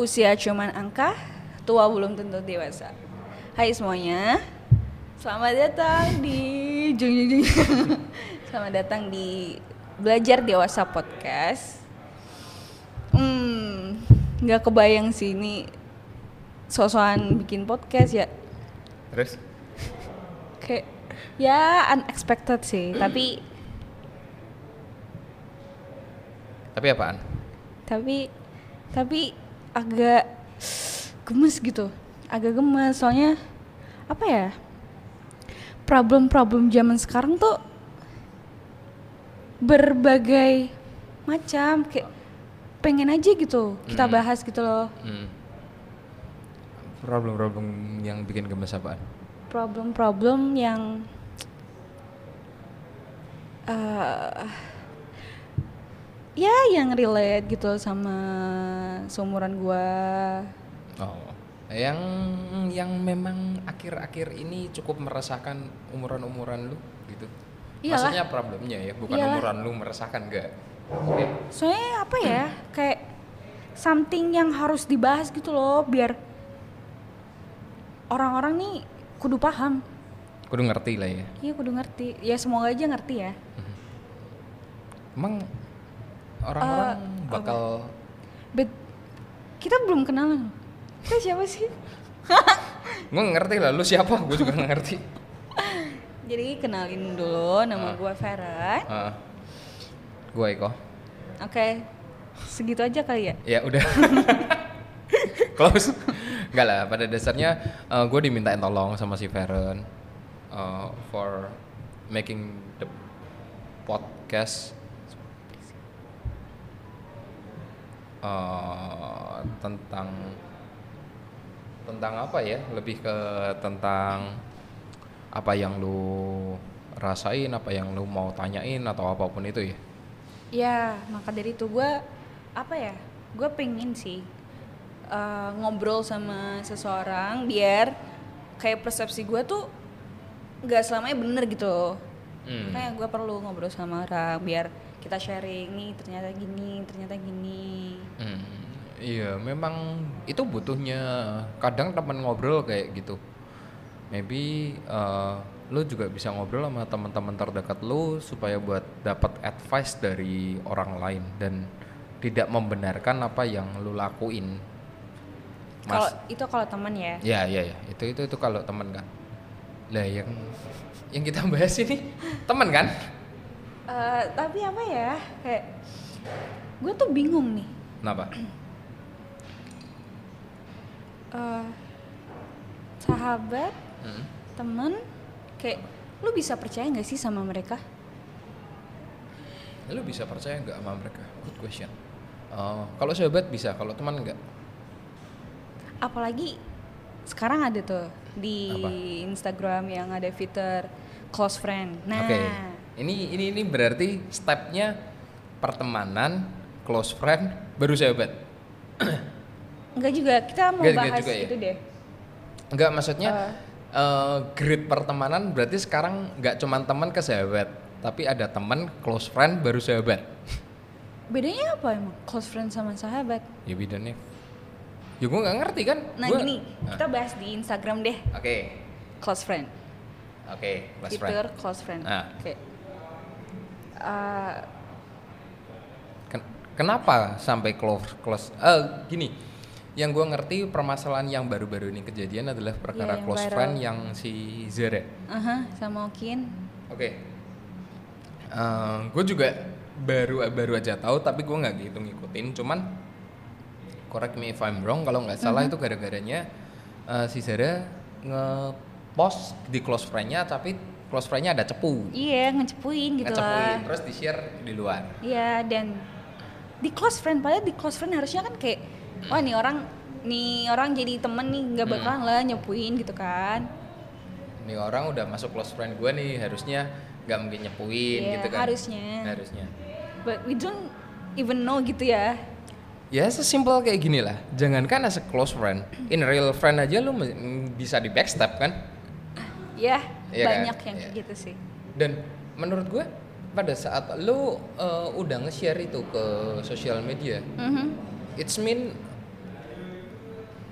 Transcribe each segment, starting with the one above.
usia cuman angka, tua belum tentu dewasa. Hai semuanya, selamat datang di jung, jung, jung. selamat datang di belajar dewasa podcast. Hmm, nggak kebayang sih ini sosokan bikin podcast ya. Terus? Kayak ya unexpected sih, tapi Tapi apaan? tapi tapi agak gemes gitu agak gemes soalnya apa ya problem-problem zaman sekarang tuh berbagai macam kayak pengen aja gitu kita Hmm. bahas gitu loh Hmm. Problem-problem yang bikin gemes apaan? problem-problem yang eh ya yang relate gitu sama seumuran gua Oh, yang yang memang akhir-akhir ini cukup meresahkan umuran-umuran lu gitu. Iyalah. Maksudnya problemnya ya, bukan Iyalah. umuran lu meresahkan enggak? Soalnya apa ya kayak something yang harus dibahas gitu loh biar orang-orang nih kudu paham Kudu ngerti lah ya. iya kudu ngerti ya semoga aja ngerti ya Emang orang-orang Eh, bakal but kita belum kenalan. Kita siapa sih? Gue ngerti lah lu siapa? Gue juga ngerti. Jadi kenalin dulu nama Ah. gua Farah. Ah. gue Eko. Oke segitu aja kali ya? Ya udah. Close. Enggak lah pada dasarnya gue dimintain tolong sama si Feren uh, for making the podcast uh, tentang tentang apa ya? Lebih ke tentang apa yang lu rasain apa yang lu mau tanyain atau apa pun itu ya? Ya maka dari itu gua apa ya? Gue pengen sih eh, ngobrol sama seseorang biar kayak persepsi gue tuh nggak selamanya bener gitu. Hmm. Makanya gue perlu ngobrol sama orang biar kita sharing nih ternyata gini, ternyata gini. Hmm, iya, memang itu butuhnya kadang teman ngobrol kayak gitu. Maybe uh, lu juga bisa ngobrol sama teman-teman terdekat lu supaya buat dapat advice dari orang lain dan tidak membenarkan apa yang lu lakuin. Kalau itu kalau teman ya. ya ya ya, itu itu itu kalau teman kan. Lah yang yang kita bahas ini teman kan? Eh, tapi apa ya kayak gue tuh bingung nih. Kenapa? Eh, sahabat, Hmm. teman, kayak lu bisa percaya nggak sih sama mereka? Lu bisa percaya nggak sama mereka? Good question. Uh, kalau sahabat bisa, kalau teman nggak. Apalagi sekarang ada tuh di Apa? Instagram yang ada fitur close friend. Nah, Oke. Ini ini ini berarti stepnya pertemanan, close friend, baru sahabat. enggak juga kita mau Nggak- nggak bahas juga ya? itu deh. Enggak maksudnya Eh. uh, grade pertemanan berarti sekarang nggak cuma teman ke sahabat, tapi ada teman, close friend, baru sahabat. Bedanya apa emang close friend sama sahabat? Ya bedanya. Ya gue nggak ngerti kan. Nah Gua- gini, Nah, kita bahas di Instagram deh Oke, close friend. oke, close Fitur friend. close friend. Ah. Oke. Eh, Ken- Kenapa sampai close close? Eh gini, yang gue ngerti permasalahan yang baru-baru ini kejadian adalah perkara yang close viral. friend yang si Zara. aha, sama Okin. Oke, gue juga baru baru aja tahu, tapi gue nggak gitu ngikutin. Cuman correct me if I'm wrong, kalau nggak salah itu gara-garanya eh, si Zara nge-post di close friend-nya, tapi close friend-nya ada cepu, Iya, ngecepuin gitu ngecepuin, lah. terus di share di luar. Iya, dan di close friend padahal di close friend harusnya kan kayak wah nih orang nih orang jadi temen nih nggak Hmm. bakalan lah nyepuin gitu kan. Ini orang udah masuk close friend gue nih, harusnya nggak mungkin nyepuin Iya, gitu kan? harusnya. Harusnya. But we don't even know gitu ya. Ya sesimpel kayak gini lah. Jangankan as a close friend, in real friend aja lu bisa di backstab kan? Ya, Iya kan? banyak yang kayak gitu sih. Dan menurut gue pada saat lu uh, udah nge-share itu ke sosial media, Mhm. it's mean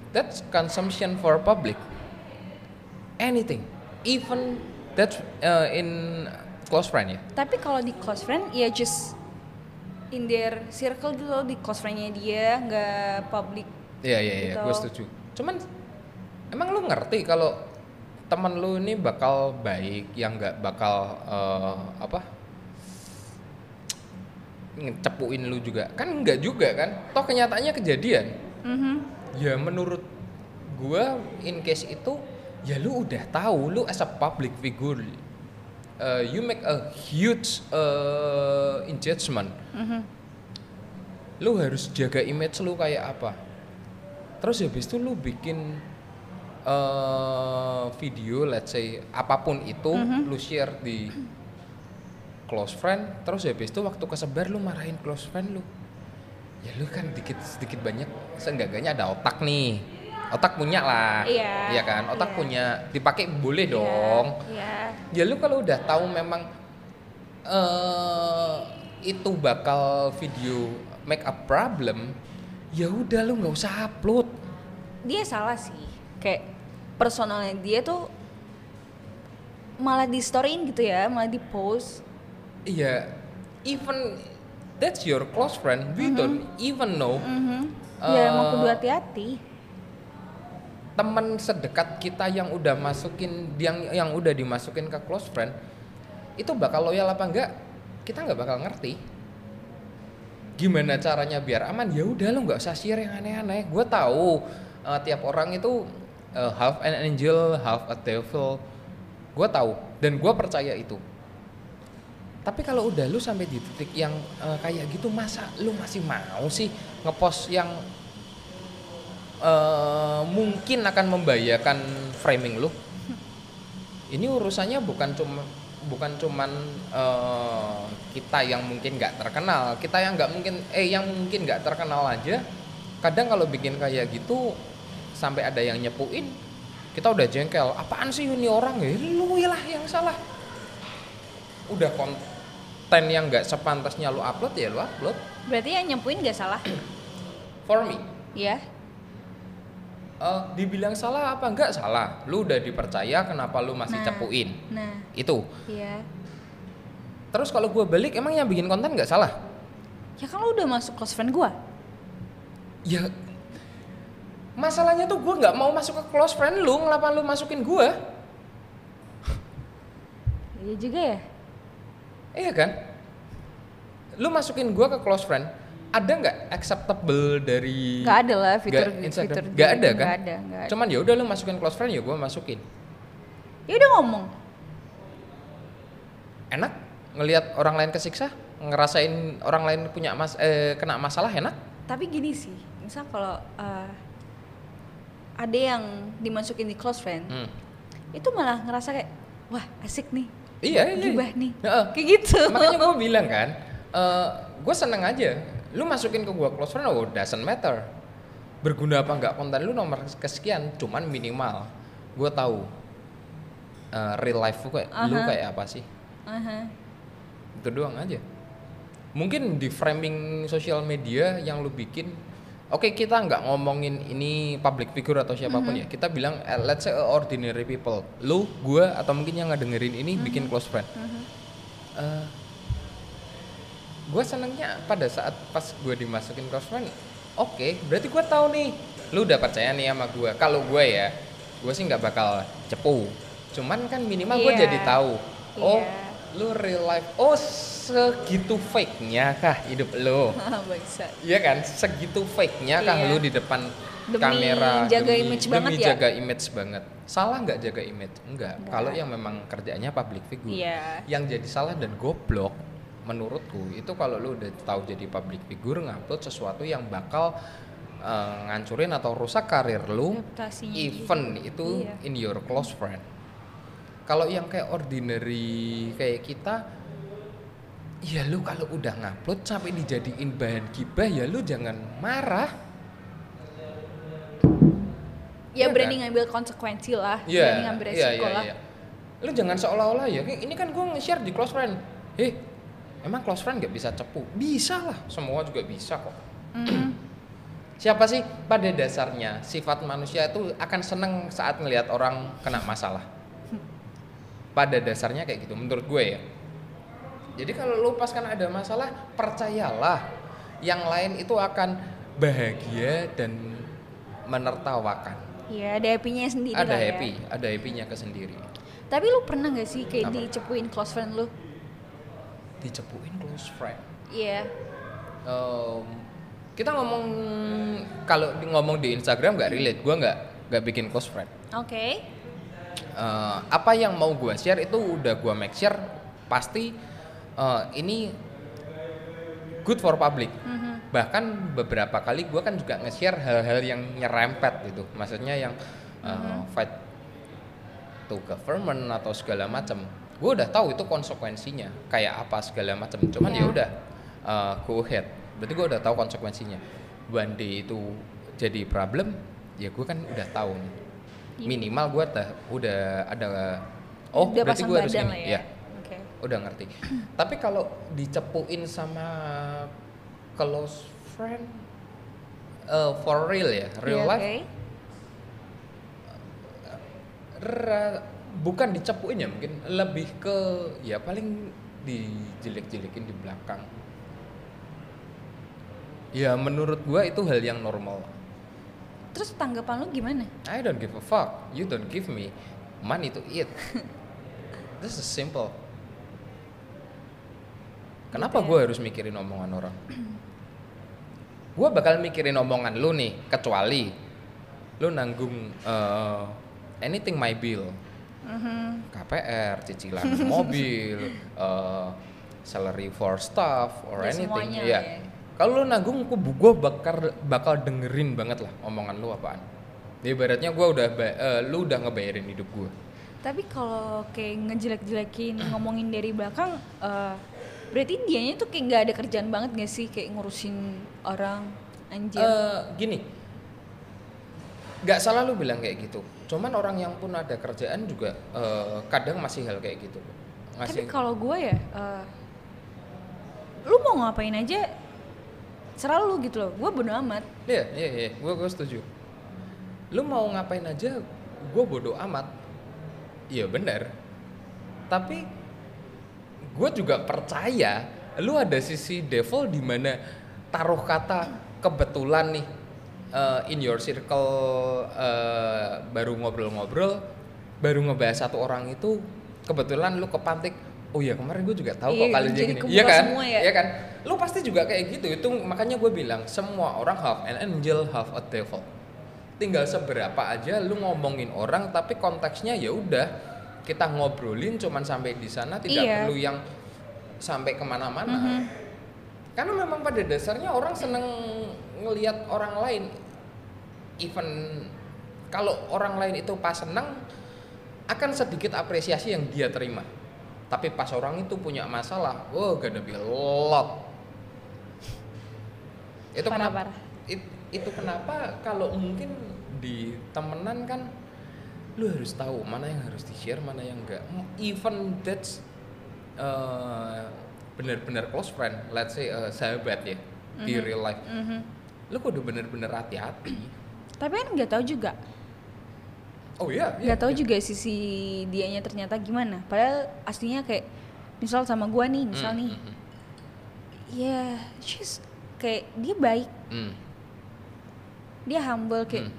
that's consumption for public anything even that's uh, in close friend ya Tapi kalau di close friend ya just in their circle gitu loh di close friendnya dia nggak public. Iya iya iya, Gitu. gue setuju. Cuman emang lu ngerti kalau teman lu ini bakal baik, yang nggak bakal eh, apa ngecepuin lu juga? Kan nggak juga kan? Toh kenyataannya kejadian. Mhm. Ya menurut gua in case itu ya lu udah tahu lu as a public figure uh, you make a huge uh, engagement Mhm. lu harus jaga image lu kayak apa terus habis itu lu bikin uh, video let's say apa pun itu lu share di close friend terus habis itu waktu kesebar lu marahin close friend lu ya lu kan dikit sedikit banyak seenggaknya ada otak nih otak punya lah Iya, kan otak iya. punya dipakai boleh Iya, dong Iya. ya lu kalau udah tahu memang eh itu bakal video make a problem ya udah lu nggak usah upload Dia salah sih. Kayak personalnya dia tuh malah di storyin gitu ya, malah di post. iya even that's your close friend we don't even know Mhm. Ya emang Eh, kudu hati-hati. teman sedekat kita yang udah masukin yang yang udah dimasukin ke close friend itu bakal loyal apa enggak kita nggak bakal ngerti gimana caranya biar aman ya udah lo nggak usah share yang aneh-aneh gue tahu eh, tiap orang itu eh, half an angel half a devil. Gue tahu dan gue percaya itu. Tapi kalau udah lu sampai di titik yang eh, kayak gitu masa lu masih mau sih ngepost yang eh, mungkin akan membahayakan framing lu? Ini urusannya bukan cuma bukan cuman eh, kita yang mungkin nggak terkenal. Kita yang nggak mungkin eh yang mungkin nggak terkenal aja kadang kalau bikin kayak gitu sampai ada yang nyepuin kita udah jengkel. Apaan sih ini orang ya? Lu lah yang salah. Udah konten yang nggak sepantasnya lu upload ya lu upload. Berarti yang nyempuin gak salah. for me. Ya. eh, dibilang salah apa enggak salah. Lu udah dipercaya kenapa lu masih Nah. cepuin? Nah, itu. Iya. terus kalau gue balik emang yang bikin konten nggak salah? Ya kan lu udah masuk close friend gua. ya masalahnya tuh gue nggak mau masuk ke close friend lu ngelapan lu masukin gue Iya juga ya. iya kan lu masukin gue ke close friend ada nggak acceptable dari Gak ada lah fitur Nggak Instagram? fitur Nggak ada kan Gak ada, nggak ada. cuman ya udah lu masukin close friend ya gue masukin Ya udah ngomong. enak ngelihat orang lain kesiksa ngerasain orang lain punya mas eh, kena masalah enak Tapi gini sih, misal kalau eh, ada yang dimasukin di close friend, Hmm. itu malah ngerasa kayak wah asik nih, iya iya gibah nih, Heeh. kayak gitu. makanya gue bilang kan gue seneng aja lu masukin ke gue close friend oh doesn't matter berguna apa nggak konten lu nomor kesekian cuman minimal gue tahu eh, real life lu kayak lu Aha. kayak apa sih Aha. itu doang aja mungkin di framing sosial media yang lu bikin oke kita nggak ngomongin ini public figure atau siapa pun Mhm. ya kita bilang eh, let's say ordinary people lu gue atau mungkin yang ngedengerin ini Mhm. bikin close friend gue senengnya pada saat pas gue dimasukin close friend oke berarti gue tahu nih lu udah percaya nih sama gue kalau gue ya gue sih nggak bakal cepu cuman kan minimal gue Iya. jadi tahu oh Iya. Lu real life oh segitu fake nya kah hidup lu. Iya kan segitu fake nya kah Iya. lu di depan Demi kamera jaga image banget demi ya? jaga image banget salah nggak jaga image enggak Nggak. kalau yang memang kerjaannya public figure Iya. yang jadi salah dan goblok menurutku itu kalau lu udah tahu jadi public figure ngupload sesuatu yang bakal eh, ngancurin atau rusak karir lu Reputasinya even dia. itu Iya. in your close friend kalau yang kayak ordinary kayak kita ya lu kalau udah ngupload sampai dijadiin bahan gibah ya lu jangan marah Ya Iya berani kan? ngambil konsekuensi lah, Iya, berani ngambil iya, resiko iya, lah. iya. Lu jangan seolah-olah ya, "Kayak ini kan gue nge-share di close friend. Eh, emang close friend gak bisa cepu? Bisa lah, semua juga bisa kok. Mhm. siapa sih pada dasarnya sifat manusia itu akan seneng saat ngelihat orang kena masalah pada dasarnya kayak gitu menurut gue ya jadi kalau lu pas kan ada masalah percayalah yang lain itu akan bahagia dan menertawakan Iya, ada happy-nya sendiri ada lah ya. happy ada happynya ke sendiri Tapi lu pernah gak sih kayak Apa? dicepuin close friend lu? dicepuin close friend Iya. Em, kita ngomong kalau ngomong di Instagram nggak relate gue nggak nggak bikin close friend Oke. Eh, apa yang mau gue share itu udah gue make share pasti eh, ini good for public. Mhm. bahkan beberapa kali gue kan juga nge-share hal-hal yang nyerempet gitu. Maksudnya yang eh, fight to government atau segala macam gue udah tahu itu konsekuensinya kayak apa segala macam cuman Ya. ya udah eh, go ahead. Berarti gue udah tahu konsekuensinya. One day itu jadi problem ya gue kan udah tahu nih. Iya. Minimal gue udah ada oh Udah berarti gue harus ini. ya. ya Oke. udah ngerti. Tapi kalau dicepuin sama close friend eh, for real ya real Iya, life ra- bukan dicepuin ya mungkin lebih ke ya paling dijelek-jelekin di belakang. Ya menurut gua itu hal yang normal Terus tanggapan lu gimana? I don't give a fuck you don't give me money to eat this is simple kenapa Gitu ya. gua harus mikirin omongan orang gua bakal mikirin omongan lu nih kecuali lu nanggung eh, anything my bill Mhm. KPR, cicilan mobil, eh, salary for staff or Ya, anything. Iya. ya. Kalau lu nanggung, gue bakal bakal dengerin banget lah omongan lu apaan. Ya, ibaratnya gue udah eh, lu udah ngebayarin hidup gue. Tapi kalau kayak ngejelek-jelekin ngomongin dari belakang, eh, berarti dianya tuh kayak nggak ada kerjaan banget gak sih kayak ngurusin orang anjir? Eh, gini, nggak salah lu bilang kayak gitu. Cuman orang yang pun ada kerjaan juga eh, kadang masih hal kayak gitu. Tapi Masih. kalau gue ya, eh, lu mau ngapain aja, serah lu gitu loh. Gue bodo amat. Iya, iya, iya, gue gue setuju. Lu mau ngapain aja, gue bodoh amat. Iya bener. Tapi gue juga percaya, lu ada sisi devil di mana taruh kata kebetulan nih eh, in your circle eh, baru ngobrol-ngobrol, baru ngebahas satu orang itu kebetulan lu kepantik. Oh iya kemarin gue juga tahu Iya, kok kalian jadi gini. Iya kan? semua ya. Iya kan? Lu pasti juga kayak gitu. Itu makanya gue bilang semua orang half an angel, half a devil. Tinggal seberapa aja lu ngomongin orang tapi konteksnya ya udah kita ngobrolin cuman sampai di sana tidak Iya. perlu yang sampai ke mana-mana. Mhm. Karena memang pada dasarnya orang seneng ngelihat orang lain even kalau orang lain itu pas seneng akan sedikit apresiasi yang dia terima. Tapi pas orang itu punya masalah, oh gonna be a lot. Itu Parah, kenapa? parah. it- itu kenapa kalau mungkin di temenan kan lu harus tahu mana yang harus di share mana yang enggak even that's uh, benar-benar close friend let's say uh, sahabat ya di real life Mhm. lu kudu bener-bener hati-hati Tapi kan nggak tahu juga, oh iya iya, nggak tahu iya. juga sisi dianya ternyata gimana. Padahal aslinya kayak misal sama gue nih, misal Hmm, nih, hmm, ya she's kayak dia baik, hmm. dia humble kayak, Hmm.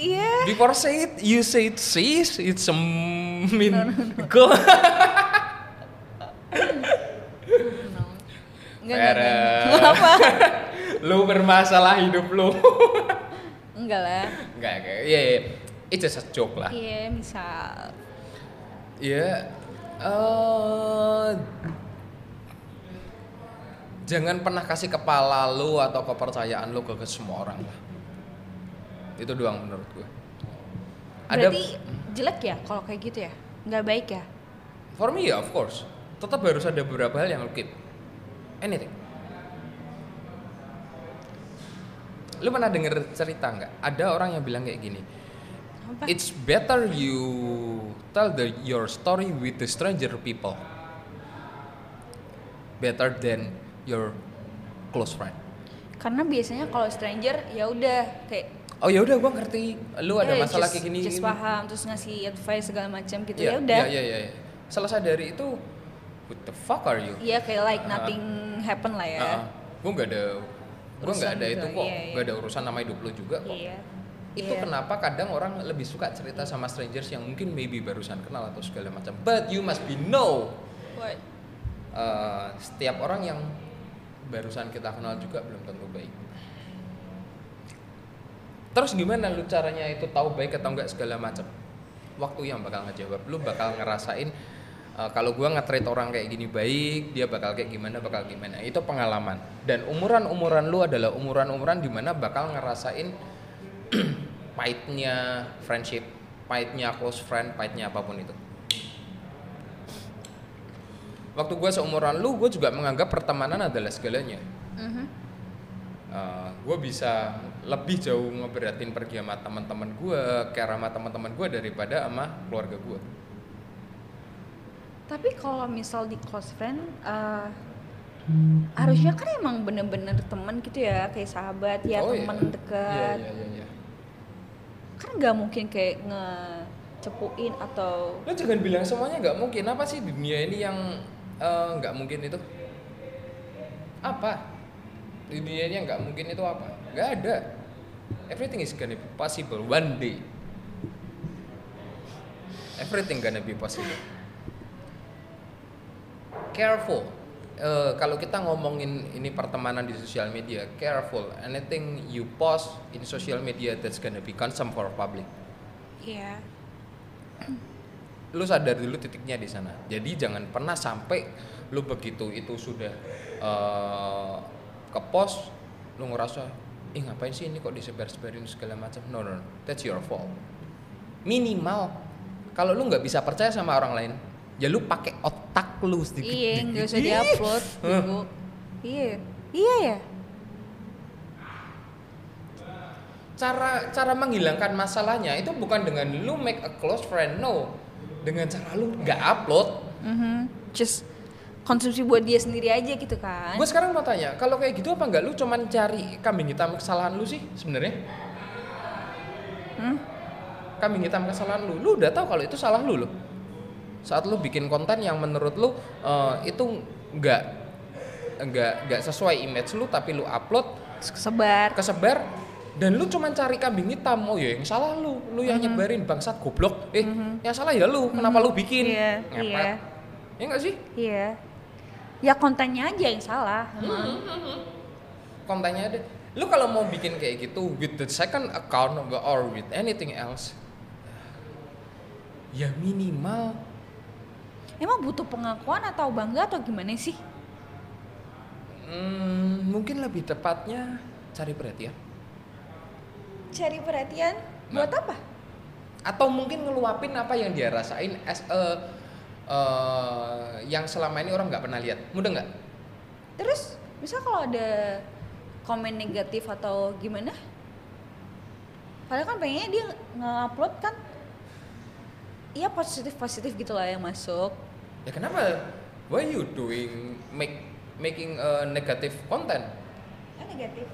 iya. before say it you say it sis it's a mean girl Enggak, enggak. Apa? lu bermasalah hidup lu Enggak lah. enggak enggak iya iya. It's just a joke lah Iya, misal. Iya, eh jangan pernah kasih kepala lu atau kepercayaan lu ke, ke semua orang lah. Itu doang menurut gue. Ada Berarti jelek ya kalau kayak gitu ya? Nggak baik ya? for me ya of course. Tetap harus ada beberapa hal yang lu keep. Anything. Lu pernah denger cerita nggak? Ada orang yang bilang kayak gini. Apa? It's better you tell the your story with the stranger people. Better than your close friend. karena biasanya kalau stranger ya udah kayak oh ya udah gua ngerti lu ada eh, masalah just- kayak gini just paham terus ngasih advice segala macam gitu Iya, ya udah iya iya iya selesai dari itu what the fuck are you Iya kayak like Ah. nothing happen lah ya. gue nggak ada gue nggak ada itu kok iya, iya. nggak ada urusan nama hidup lo juga kok Iya. Itu Iya. kenapa kadang orang lebih suka cerita sama strangers yang mungkin maybe barusan kenal atau segala macam. But you must be know. What? uh, setiap orang yang barusan kita kenal juga belum tentu baik. Terus gimana lu caranya itu tahu baik atau enggak segala macam? Waktu yang bakal ngejawab lu bakal ngerasain uh, kalau gua nge-treat orang kayak gini baik dia bakal kayak gimana bakal gimana. Itu pengalaman. Dan umuran umuran lu adalah umuran umuran di mana bakal ngerasain pahitnya friendship pahitnya close friend pahitnya apa pun itu waktu gue seumuran lu gue juga menganggap pertemanan adalah segalanya Mhm. gue bisa lebih jauh ngeberatin pergi sama teman-teman gue care sama teman-teman gue daripada sama keluarga gue Tapi kalau misal di close friend, eh, harusnya kan emang bener-bener teman gitu ya, kayak sahabat ya Oh, iya. teman iya dekat. iya iya iya. Kan nggak mungkin kayak ngecepuin atau lu jangan bilang semuanya nggak mungkin. Apa sih di dunia ini yang eh, nggak mungkin itu? Apa? Di dunia ini yang nggak mungkin itu apa? Nggak ada. Everything is gonna be possible one day. Everything gonna be possible. Careful Eh, kalau kita ngomongin ini pertemanan di sosial media careful. Anything you post in social media that's gonna be consumed for public. Iya. lu sadar dulu titiknya di sana. Jadi jangan pernah sampai lu begitu itu sudah eh ke pos lu ngerasa ih ngapain sih ini kok disebar-sebarin segala macam? No, no no. That's your fault. Minimal kalau lu nggak bisa percaya sama orang lain ya lu pakai otak lu sedikit Iya, nggak usah diupload. Bego. Iya. Iya ya. cara cara menghilangkan masalahnya itu bukan dengan lu make a close friend no dengan cara lu nggak upload Mhm. Just konsumsi buat dia sendiri aja gitu kan. Gue sekarang mau tanya, kalau kayak gitu apa enggak lu cuman cari kambing hitam kesalahan lu sih sebenarnya? Hmm? Kambing hitam kesalahan lu, lu udah tahu kalau itu salah lu loh. Saat lu bikin konten yang menurut lu eh, itu enggak enggak enggak sesuai image lu tapi lu upload kesebar. kesebar dan lu cuman cari kambing hitam oh ya yang salah lu lu yang nyebarin bangsat goblok eh yang salah ya lu kenapa lu bikin Iya, Ngepet. iya. ya enggak sih Iya. Ya kontennya aja yang salah. emang. kontennya ada lu kalau mau bikin kayak gitu with the second account or with anything else ya minimal Emang butuh pengakuan atau bangga atau gimana sih? hmm, mungkin lebih tepatnya cari perhatian Cari perhatian Nah. buat apa? atau mungkin ngeluapin apa yang dia rasain as a uh, yang selama ini orang nggak pernah lihat mudah nggak Terus misal kalau ada komen negatif atau gimana? Padahal kan pengennya dia nge-upload kan Iya positif positif gitu lah yang masuk. Ya kenapa why you doing make making a negative content Ya negatif.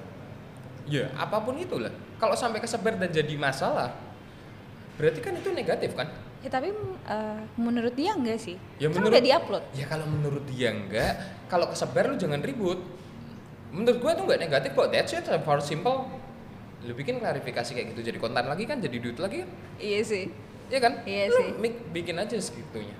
ya apa pun itulah kalau sampai kesebar dan jadi masalah berarti kan itu negatif kan Ya tapi eh, menurut dia enggak sih? Ya, kan menurut- udah diupload. ya kalau menurut dia enggak kalau kesebar lu jangan ribut menurut gua itu enggak negatif kok that's it for simple lu bikin klarifikasi kayak gitu jadi konten lagi kan jadi duit lagi kan Iya sih. Iya kan Iya lu sih. mik- bikin aja segitunya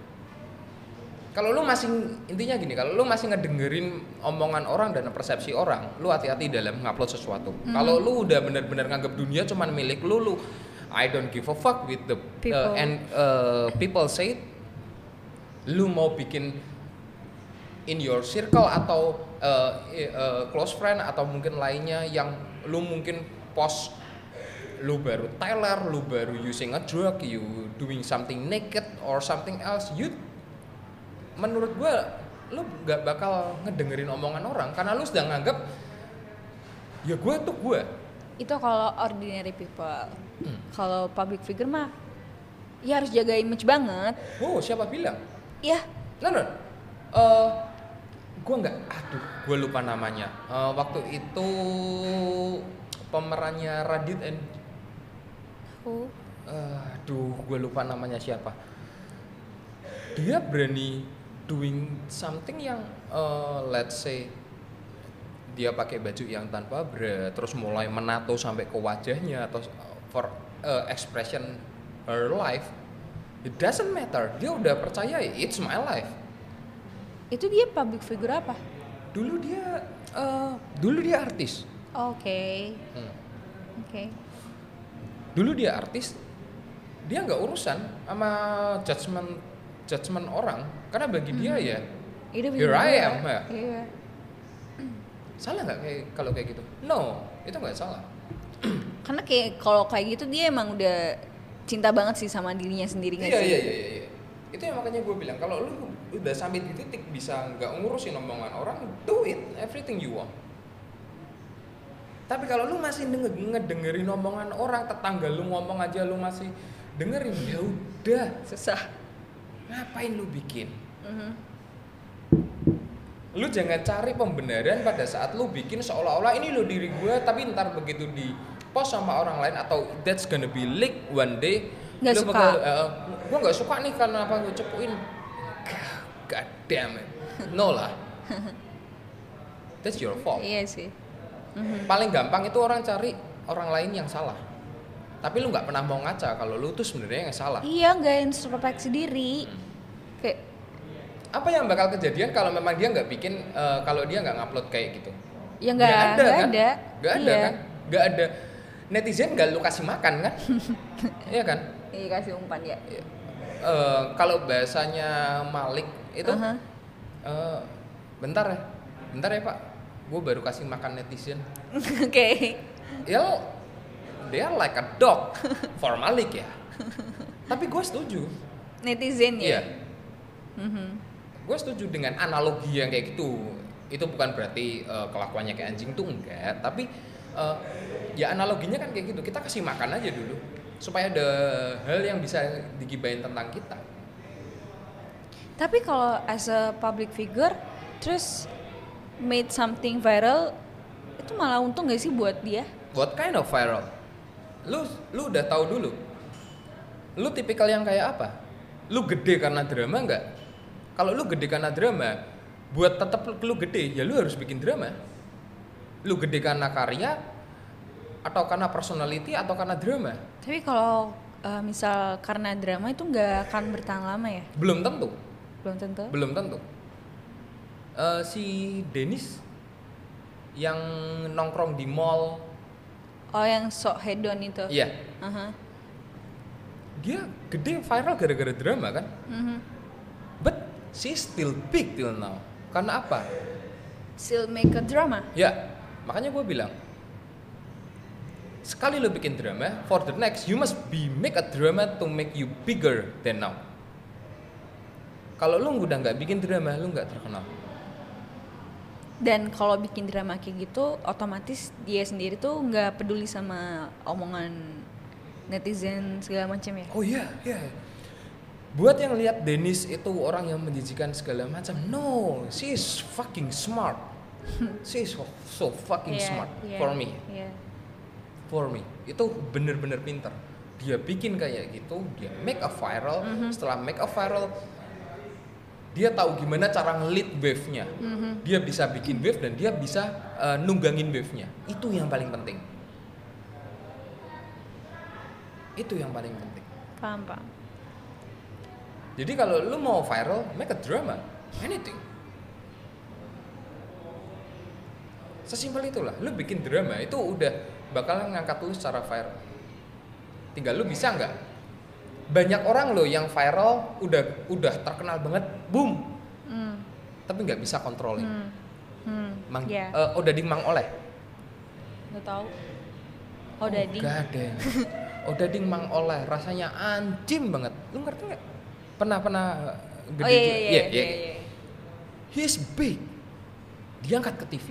kalau lu masih intinya gini kalau lu masih ngedengerin omongan orang dan persepsi orang lu hati-hati dalam ngupload sesuatu Mhm. kalau lu udah bener-bener nganggap dunia cuman milik lu lu I don't give a fuck with the People. uh, and uh, people say it. lu mau bikin in your circle atau uh, uh, close friend atau mungkin lainnya yang lu mungkin post lu baru Tyler, lu baru using a drug, you doing something naked or something else, you menurut gua lu gak bakal ngedengerin omongan orang karena lu sedang nganggap ya gua tuh gua Itu kalau ordinary people. Hmm. Kalau public figure mah ya harus jaga image banget. oh siapa bilang Ya, no no Eh, gue nggak aduh gue lupa namanya Eh, waktu itu pemerannya Radit and Who? eh, aduh gue lupa namanya siapa dia berani doing something yang eh, let's say dia pakai baju yang tanpa bra terus mulai menato sampai ke wajahnya atau eh, for eh, expression her life it doesn't matter dia udah percaya it's my life Itu dia public figure apa? dulu dia eh, dulu dia artis Oke. Hmm. Oke. dulu dia artis dia nggak urusan sama judgement judgement orang karena bagi dia ya Itu Here I am, ya. Iya. salah nggak kayak kalau kayak gitu no itu nggak salah Karena kayak kalau kayak gitu dia emang udah cinta banget sih sama dirinya sendiri nggak iya sih? iya iya iya iya. itu yang makanya gue bilang kalau lu udah sampai di titik bisa nggak ngurusin omongan orang do it everything you want tapi kalau lu masih denger, ngedengerin omongan orang tetangga lu ngomong aja lu masih dengerin ya udah Susah. Ngapain lu bikin Mhm. lu jangan cari pembenaran pada saat lu bikin seolah-olah ini lo diri gue tapi ntar begitu di post sama orang lain atau that's gonna be leak one day Nggak lu suka. bakal, "Eh, gue nggak suka nih karena apa gue cepuin god damn it no lah that's your fault Iya sih. Mhm. paling gampang itu orang cari orang lain yang salah tapi lu nggak pernah mau ngaca kalau lu tuh sebenarnya yang salah Iya nggak introspeksi diri. Kayak apa yang bakal kejadian kalau memang dia nggak bikin eh, kalau dia nggak ngupload kayak gitu ya nggak Nggak nggak kan? ada. Nggak ada Iya. kan? Nggak ada. Netizen nggak lu kasih makan kan? Iya kan? Iya kasih umpan ya. Eh, kalau bahasanya Malik itu, Aha. eh, bentar ya, bentar ya Pak, gue baru kasih makan netizen. Oke. Ya, they are like a dog for Malik ya. Tapi gue setuju. Netizen Iya, ya. Mhm. gue setuju dengan analogi yang kayak gitu. Itu bukan berarti eh, kelakuannya kayak anjing tuh enggak, tapi eh, ya analoginya kan kayak gitu. Kita kasih makan aja dulu supaya ada hal yang bisa digibain tentang kita. Tapi kalau as a public figure, terus made something viral, itu malah untung gak sih buat dia? What kind of viral? Lu lu udah tahu dulu. Lu tipikal yang kayak apa? Lu gede karena drama nggak? Kalau lu gede karena drama, buat tetap lu gede, ya lu harus bikin drama. Lu gede karena karya atau karena personality atau karena drama? Tapi kalau uh, misal karena drama itu nggak akan bertahan lama ya? Belum tentu, Belum tentu. belum tentu. Eh, si Dennis yang nongkrong di mall, Oh yang sok hedon itu. iya, Aha. dia gede viral gara-gara drama kan? Mhm. But she still big till now. Karena apa? Still make a drama. Ya, makanya gue bilang sekali lo bikin drama, for the next you must be make a drama to make you bigger than now. Kalau lo udah nggak bikin drama, lo nggak terkenal. Dan kalau bikin drama kayak gitu, otomatis dia sendiri tuh nggak peduli sama omongan netizen segala macam ya. Oh iya, iya. Buat yang lihat Dennis itu orang yang menjijikan segala macam, no, she is fucking smart. she is so, so fucking Iya, smart iya, for me. iya. for me itu bener-bener pinter dia bikin kayak gitu dia make a viral Mhm. setelah make a viral dia tahu gimana cara ngelit wave-nya. Mhm. dia bisa bikin wave dan dia bisa uh, nunggangin wave-nya. Itu yang paling penting. Itu yang paling penting. Paham paham. jadi kalau lu mau viral make a drama. Anything. Sesimpel itulah. Lu bikin drama itu udah bakalan ngangkat lu secara viral. Tinggal lu bisa nggak? Banyak orang loh yang viral udah udah terkenal banget boom Hmm. tapi nggak bisa controlling Hmm. Hmm. mang Ya, eh, udah dimang oleh nggak tahu. Oh, Dadi. gak ada udah dimang oleh rasanya anjing banget lu ngerti nggak pernah pernah gede Oh iya iya Iya, iya. iya. iya. he's big diangkat ke TV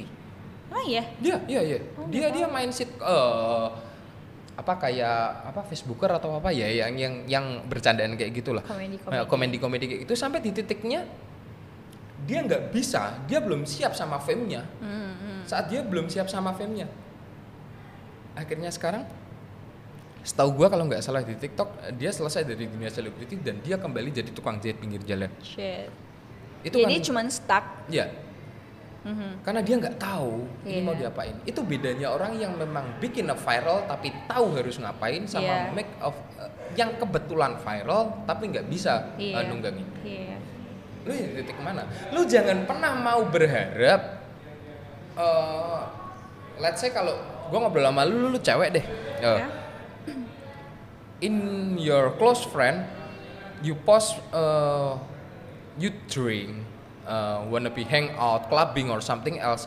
Oh iya. Dia, iya, iya. Oh, dia dia main sit eh apa kayak apa Facebooker atau apa ya yang yang yang bercandaan kayak gitulah. Komedi Eh, komedi. Kayak gitu sampai di titiknya dia nggak bisa dia belum siap sama fame-nya Hmm, hmm. saat dia belum siap sama fame-nya akhirnya sekarang setahu gua kalau nggak salah di TikTok dia selesai dari dunia selebriti dan dia kembali jadi tukang jahit pinggir jalan Shit. itu Jadi kan cuman stuck. ya Mhm. karena dia nggak tahu ini Iya. mau diapain itu bedanya orang yang memang bikin a viral tapi tahu harus ngapain sama Iya. make of uh, yang kebetulan viral tapi nggak bisa uh, Iya. nunggangin Iya. lu ya titik mana lu jangan pernah mau berharap uh, let's say kalau gua ngobrol sama lu lu, lu cewek deh Uh, Ya. in your close friend you post uh, you drink uh, wanna be hang out clubbing or something else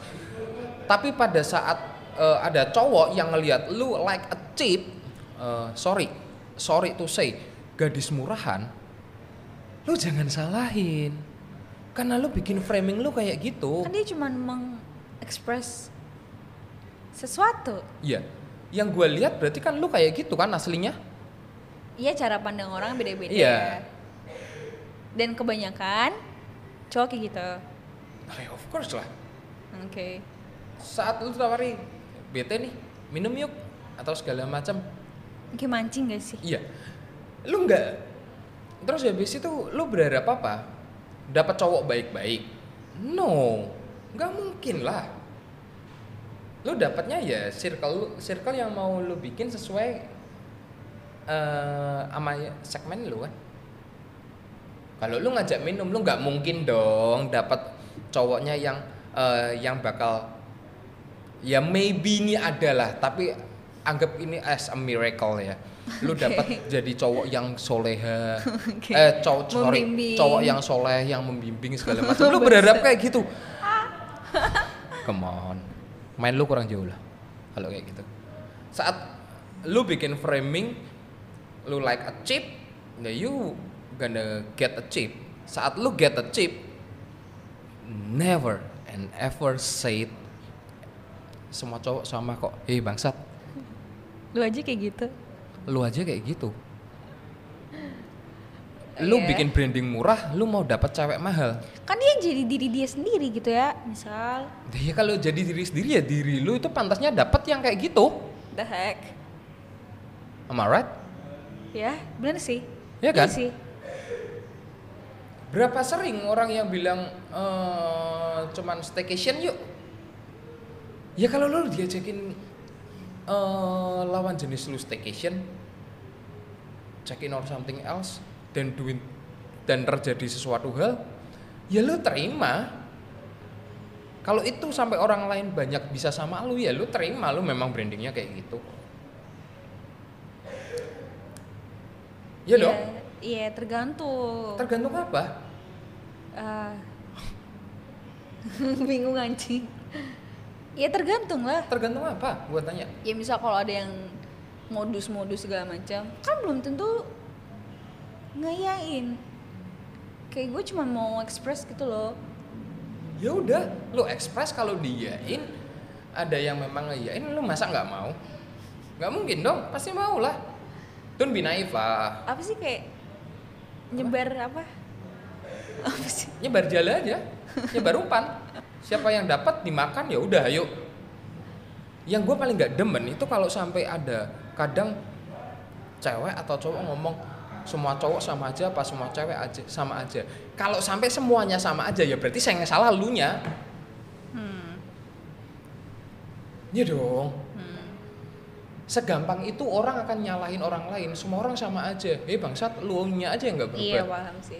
tapi pada saat uh, ada cowok yang ngelihat lu like a cheap uh, sorry sorry to say gadis murahan lu jangan salahin karena lu bikin framing lu kayak gitu Kan dia cuman mengekspres sesuatu. iya yang gue lihat berarti kan lu kayak gitu kan aslinya Iya cara pandang orang beda-beda. Iya. Dan kebanyakan cowok kayak gitu. Ya of course lah. Oke. saat lu tawari bete nih minum yuk atau segala macam. Kayak mancing gak sih? iya. Lu nggak terus habis itu lu berharap apa? Dapat cowok baik-baik? No nggak mungkin lah. Lu dapatnya ya circle lu circle yang mau lu bikin sesuai eh sama ya- segmen lu kan kalau lu ngajak minum lu nggak mungkin dong dapat cowoknya yang eh, yang bakal ya maybe ini adalah tapi anggap ini as a miracle ya. Lu dapat jadi cowok yang soleha Oke. eh cowok sorry cowok yang soleh yang membimbing segala macam. Lu berharap kayak gitu? Come on. Main lu kurang jauh lah kalau kayak gitu. Saat lu bikin framing lu like a chip nah you gonna get a chip saat lu get a chip never and ever say it. semua cowok sama kok eh bangsat Lu aja kayak gitu. lu aja kayak gitu lu Iya. bikin branding murah lu mau dapat cewek mahal Kan dia jadi diri dia sendiri gitu ya. Misal, ya kalau jadi diri sendiri ya diri lu itu pantasnya dapat yang kayak gitu the heck. am I right Ya, bener sih. Iya kan? sih. Berapa sering orang yang bilang eh cuman staycation yuk? Ya kalau lu diajakin eh lawan jenis lu staycation check in or something else dan duit dan terjadi sesuatu hal ya lu terima. Kalau itu sampai orang lain banyak bisa sama lu ya lu terima. Lu memang brandingnya kayak gitu. Ya dong Iya, tergantung. tergantung apa Ah. bingung anjing. Ya tergantung lah. tergantung apa gua tanya Ya misal kalau ada yang modus-modus segala macam, kan belum tentu ngayain. Kayak gue cuma mau express gitu loh. ya udah lu ekspres kalau diyain ada yang memang ngeyain lu masa nggak mau nggak mungkin dong pasti mau lah be naive lah Apa sih kayak nyebar apa? Apa sih? nyebar jala aja nyebar umpan siapa yang dapat dimakan ya udah ayo yang gue paling nggak demen itu kalau sampai ada kadang cewek atau cowok ngomong semua cowok sama aja apa semua cewek aja sama aja kalau sampai semuanya sama aja ya berarti saya yang salah lu nya Hmm. ya dong. Segampang itu orang akan nyalahin orang lain semua orang sama aja eh bangsat lu nya aja yang nggak berubah Iya paham sih.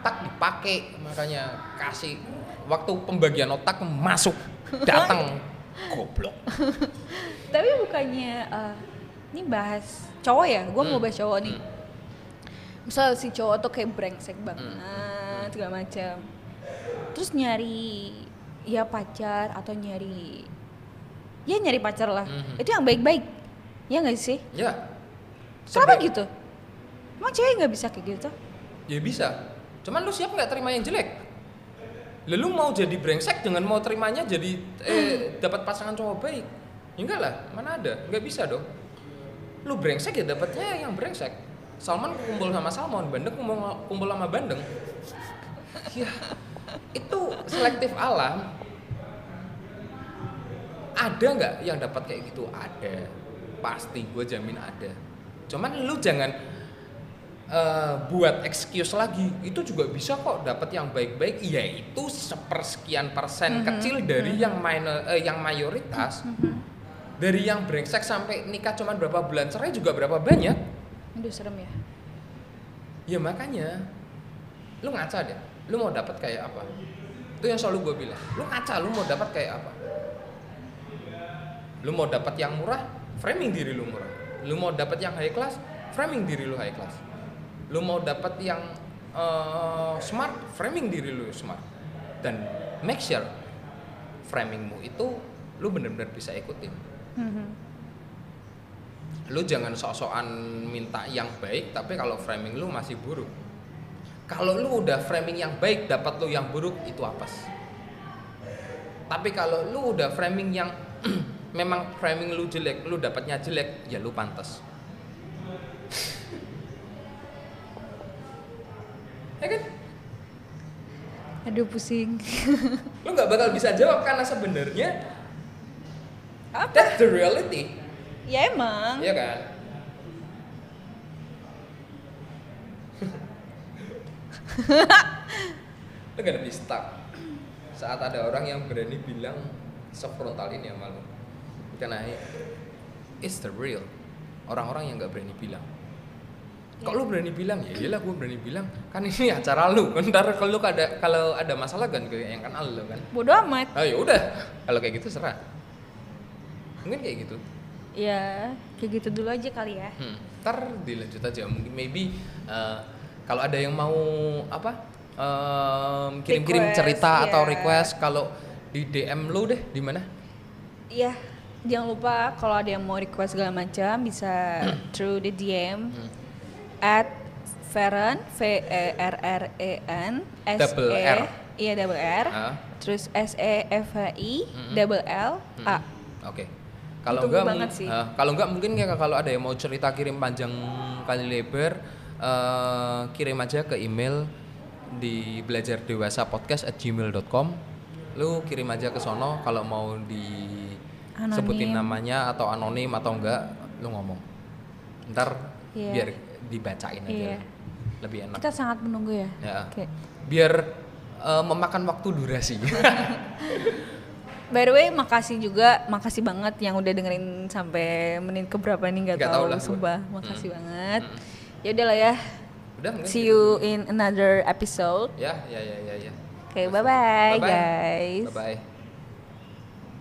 otak dipakai makanya kasih waktu pembagian otak masuk datang goblok Tapi bukannya eh, ini bahas cowok ya? Gue mau Hmm. bahas cowok nih. Misal si cowok tuh kayak brengsek banget, Hmm. segala macam. Terus nyari ya pacar atau nyari ya nyari pacar lah. Mhm. Itu yang baik-baik. Ya nggak sih? ya Kenapa gitu? Emang cewek nggak bisa kayak gitu? ya bisa cuman lu siap nggak terima yang jelek lalu mau jadi brengsek dengan mau terimanya jadi eh dapat pasangan cowok baik ya enggak lah mana ada nggak bisa dong lu brengsek ya dapatnya yang brengsek Salman kumpul sama Salmon Bandeng kumpul, kumpul sama Bandeng ya itu selektif alam ada nggak yang dapat kayak gitu? Ada. Pasti gue jamin ada. Cuman lu jangan eh, buat excuse lagi. Itu juga bisa kok dapat yang baik-baik ya itu sepersekian persen kecil dari yang minor eh, yang mayoritas dari yang brengsek sampai nikah cuman berapa bulan cerai juga berapa banyak. Aduh serem ya. ya makanya. Lu ngaca deh. Lu mau dapat kayak apa? Itu yang selalu gue bilang. Lu ngaca lu mau dapat kayak apa lu mau dapat yang murah framing diri lu murah. Lu mau dapat yang high class framing diri lu high class. Lu mau dapat yang eh, smart framing diri lu smart. Dan make sure framingmu itu lu benar-benar bisa ikutin. Mhm. lu jangan sok-sokan minta yang baik tapi kalau framing lu masih buruk. Kalau lu udah framing yang baik dapat lu yang buruk itu apes tapi kalau lu udah framing yang memang framing lu jelek lu dapatnya jelek ya lu pantas ya kan Aduh pusing. lu nggak bakal bisa jawab karena sebenarnya Apa? that's the reality Ya emang. Iya kan? Lu gak ada stuck saat ada orang yang berani bilang sefrontal ini sama lu karena it's the real. Orang-orang yang gak berani bilang. Kalau lu berani bilang? Ya iyalah gue berani bilang. Kan ini acara lu. Ntar kalau lu ada kalau ada masalah kan yang kan lu kan? Bodoh amat. oh ya udah. Kalau kayak gitu serah. Mungkin kayak gitu. Ya, kayak gitu dulu aja kali ya. Hmm, ntar dilanjut aja. Mungkin maybe uh, kalau ada yang mau apa um, kirim-kirim cerita atau ya. request kalau di DM lu deh di mana? Iya, jangan lupa kalau ada yang mau request segala macam bisa through the DM Hmm. at Feren V E R R E N S Double E R. iya double R Ah, terus S E F H I Mm-mm. double L hmm, A Oke. Kalau enggak ah, kalau enggak mungkin ya kalau ada yang mau cerita kirim panjang kali lebar eh, kirim aja ke email di belajar dewasa podcast at gmail.com lu kirim aja ke sono kalau mau disebutin Anonim. namanya atau anonim atau enggak lu ngomong ntar Iya. biar dibacain aja Iya. lebih enak kita sangat menunggu ya. ya Oke. biar eh, memakan waktu durasi By the way, makasih juga, makasih banget yang udah dengerin sampai menit keberapa nih nggak tahu, tahu lah sumpah. Makasih Mm. banget. Mm. Ya udahlah ya. udah See you in another episode. ya ya ya ya ya Oke, bye bye Bye-bye. guys. bye bye